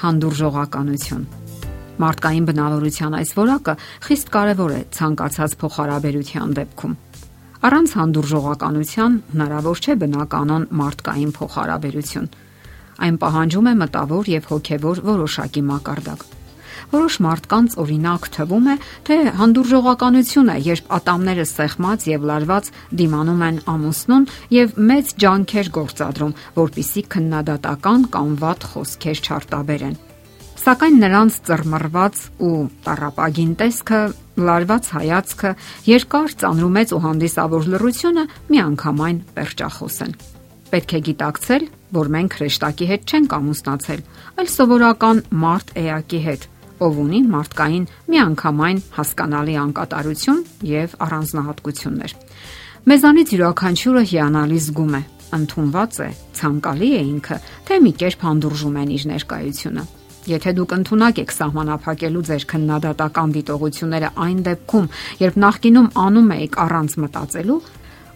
Հանդուրժողականություն Մարդկային բնավորության այս որակը խիստ կարևոր է ցանկացած փոխհարաբերության դեպքում։ Առանց հանդուրժողականության հնարավոր չէ բնականon մարդկային փոխհարաբերություն։ Այն պահանջում է մտավոր եւ հոգեվոր որոշակի մակարդակ։ Որոշ մարդկանց օրինակ թվում է, թե հանդուրժողականություն է, երբ ատամները սեղմած եւ լարված դիմանում են ամուսնուն եւ մեծ ջանքեր գործադրում, որpիսի քննադատական կամ վատ խոսքեր չարտաբերեն։ Սակայն նրանց ծռմռված ու տարապագին տեսքը, լարված հայացքը, երկար ծանրումեց ու հանդիսավոր լրությունը միանգամայն պերճախոս են։ Պետք է գիտակցել, որ մենք հրեշտակի հետ չենք ամուսնացել, այլ սովորական մարդ էակի հետ, ով ունի մարդկային միանգամայն հասկանալի անկատարություն եւ առանձնահատկություններ։ Մեզանից յուրաքանչյուրը հիանալի զգում է, ընդունված է, ցանկալի է ինքը, թե մի կերպ հանդուրժում են իր ներկայությունը։ Եթե դուք ընդունակ եք սահմանափակելու ձեր քննադատական դիտողությունները այն դեպքում, երբ նախկինում անում եք առանց մտածելու,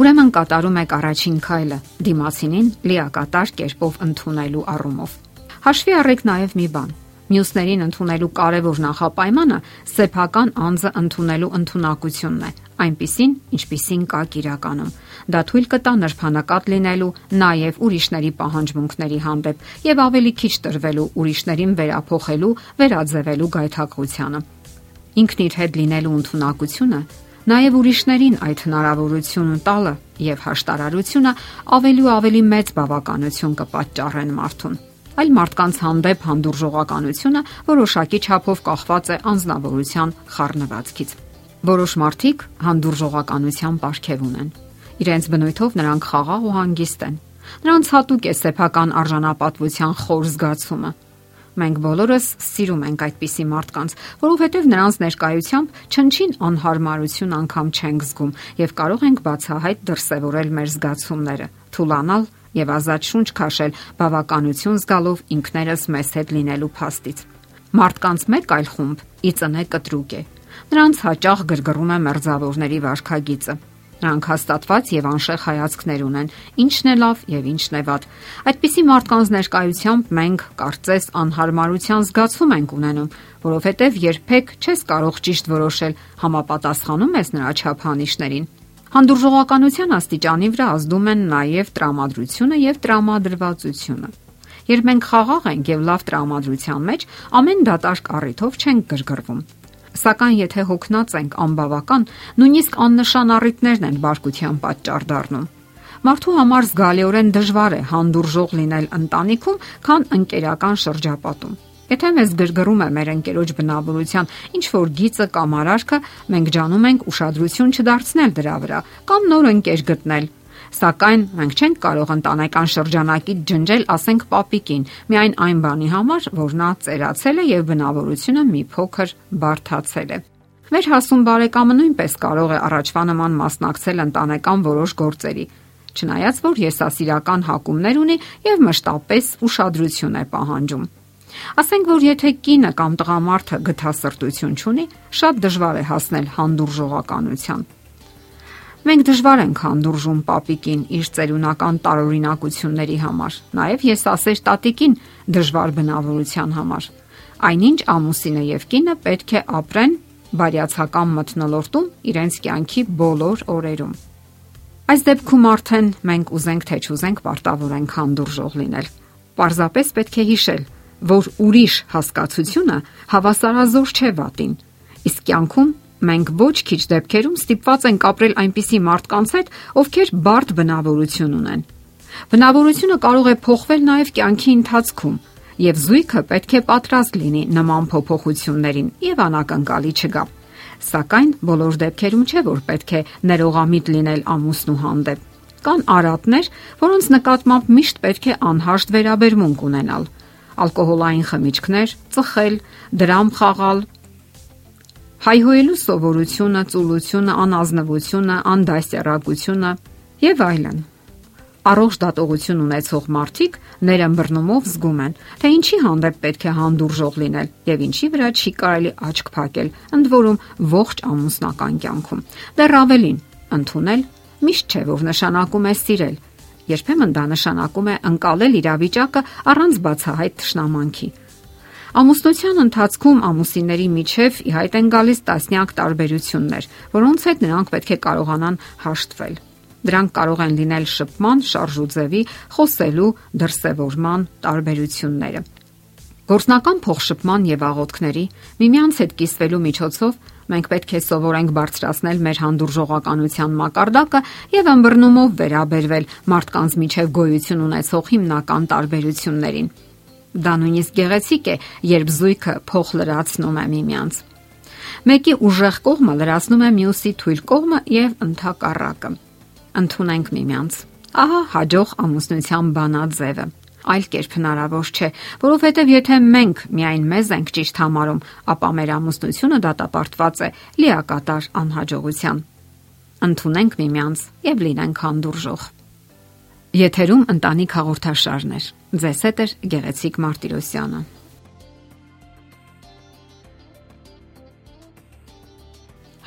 ուրեմն կատարում եք առաջին քայլը՝ դիմացինին լիակատար կերպով ընդունելու առումով։ Հաշվի առեք նաև մի բան. Մյուսներին ընդունելու կարևոր նախապայմանը սեփական անձը ընդունելու ընտունակությունն է, այնպիսին, ինչպիսին կա իրականում։ Դա թույլ կտա նրբանակատ լինելու նաև ուրիշների պահանջմունքների հանդեպ եւ ավելի քիչ տրվելու ուրիշներին վերափոխելու, վերաձևելու գայթակղությանը։ Ինքն իր հետ լինելու ընտունակությունը Նաև ուրիշներին այդ հնարավորությունը տալը եւ հաշտարարությունը ավելի ու ավելի մեծ բավականություն կպատճառեն մարդուն այլ մարդկանց հանդեպ հանդուրժողականությունը որոշակի չափով կախված է անznավորության խառնվածքից։ Որոշ մարդիկ հանդուրժողականության ապարքև ունեն։ Իրենց բնույթով նրանք խաղաղ ու հանգիստ են։ Նրանց հատուկ է սեփական արժանապատվության խոր զգացումը։ Մենք բոլորս սիրում ենք այդպիսի մարդկանց, որովհետև նրանց ներկայությամբ չնչին անհարմարություն անգամ չենք զգում եւ կարող ենք բացահայտ դրսևորել մեր զգացումները, թուլանալ եւ ազատ շունչ քաշել բավականություն զգալով ինքներս մեզ հետ լինելու փաստից։ Մարդկանց մեկ այլ խումբ ի ծնե կտրուկ է։ Նրանց հաճախ գրգռում է մերձավորների վարքագիծը։ Նրանք հաստատված եւ անշեղ հայացքներ ունեն, ինչն է լավ եւ ինչն է վատ։ Այդպիսի մարդկանց ներկայությամբ մենք կարծես անհարմարության զգացում ենք ունենում, որովհետեւ երբեք չես կարող ճիշտ որոշել համապատասխանում ես նրա չափանիշներին։ Հանդուրժողականության աստիճանի վրա ազդում են նաև տրամադրությունը եւ տրամադրվածությունը։ Երբ մենք խաղաղ ենք եւ լավ տրամադրության մեջ, ամեն դատարկ առիթով չենք գրգռվում։ Սակայն եթե հոգնած ենք անբավական, նույնիսկ աննշան առիթներն են բարկության պատճառ դառնում։ Մարդու համար զգալիորեն դժվար է հանդուրժող լինել ընտանիքում, քան ընկերական շրջապատում։ Եթե մեզ գրգռում է մեր ընկերոջ բնավորության ինչ որ գիծը կամ արարքը, մենք ջանում ենք ուշադրություն չդարձնել դրա վրա կամ նոր ընկեր գտնել։ Սակայն մենք չենք կարող ընտանեկան շրջանակից ջնջել, ասենք, պապիկին, միայն այն բանի համար, որ նա ծերացել է եւ բնավորությունը մի փոքր բարթացել է։ Մեր հասուն բարեկամը նույնպես կարող է առաջվա նման մասնակցել ընտանեկան որոշ գործերի, չնայած որ եսասիրական հակումներ ունի եւ մշտապես ուշադրություն է պահանջում։ Ասենք որ եթե կինը կամ տղամարդը գթասրտություն ունի, շատ դժվար է հասնել հանդուրժողականության։ Մենք դժվար ենք հանդուրժում papիկին իր ծերունական տարօրինակությունների համար, նաև ես ասեր տատիկին դժվար բնավորության համար։ Այնինչ ամուսինը եւ կինը պետք է ապրեն բարյացակամ մթնոլորտում իրենց կյանքի բոլոր օրերում։ Այս դեպքում արդեն մենք ուզենք թե չուզենք պարտավոր ենք հանդուրժող լինել։ Պարզապես պետք է հիշել, որ ուրիշ հասկացությունը հավասարազոր չէ վատին։ Իսկ կյանքում մենք ոչ քիչ դեպքերում ստիպված ենք ապրել այնպիսի մարդկանց հետ, ովքեր բարդ բնավորություն ունեն։ Բնավորությունը կարող է փոխվել նաև կյանքի ընթացքում, եւ զույգը պետք է պատրաստ լինի նման փոփոխություններին եւ անակնկալի չգա։ Սակայն բոլոր դեպքերում չէ որ պետք է ներողամիտ լինել ամուսնու հանդեպ։ Կան արատներ, որոնց նկատմամբ միշտ պետք է անհաշտ վերաբերմունք ունենալ ալկոհոլային խմիչքներ, ծխել, դրամ խաղալ, հայհոյելու սովորությունը, ծուլությունը, անազնվությունը, անդասյարակությունը եւ այլն։ Առողջ դատողություն ունեցող մարդիկ ներըմբռնումով զգում են, թե ինչի հանդեպ պետք է հանդուրժող լինել եւ ինչի վրա չի կարելի աչք փակել, ընդ որում ողջ ամուսնական կյանքում։ Դեռ ավելին, ընդունել միշտ չէ որ նշանակում է սիրել, Երբեմն դա նշանակում է ընկալել իրավիճակը առանց բացահայտ ճշնամանքի։ Ամուսնության ընթացքում ամուսինների միջև ի հայտ են գալիս տասնյակ տարբերություններ, որոնց հետ նրանք պետք է կարողանան հաշտվել։ Դրանք կարող են լինել շփման, շարժուձևի, խոսելու, դրսևորման տարբերությունները։ Գործնական փոխշփման եւ աղոթքների միմյանց հետ կիսվելու միջոցով մենք պետք է սովորենք բարձրացնել մեր հանդուրժողականության մակարդակը եւ ըմբռնումով վերաբերվել մարդկանց միջև գոյություն ունեցող հիմնական տարբերություններին։ Դա նույնիսկ գեղեցիկ է, երբ զույգը փոխ լրացնում է միմյանց։ Մեկի ուժեղ կողմը լրացնում է մյուսի թույլ կողմը եւ ընդհակառակը։ Ընթունենք միմյանց։ Ահա հաջող ամուսնության բանաձևը այլ կերպ հնարավոր չէ, որովհետև եթե մենք միայն մեզ ենք ճիշտ համարում, ապա մեր ամուսնությունը դատապարտված է լիակատար անհաջողության։ Ընթունենք միմյանց եւ լինենք հանդուրժող։ Եթերում ընտանիք հաղորդաշարն է։ Ձեզ հետ է Գեղեցիկ Մարտիրոսյանը։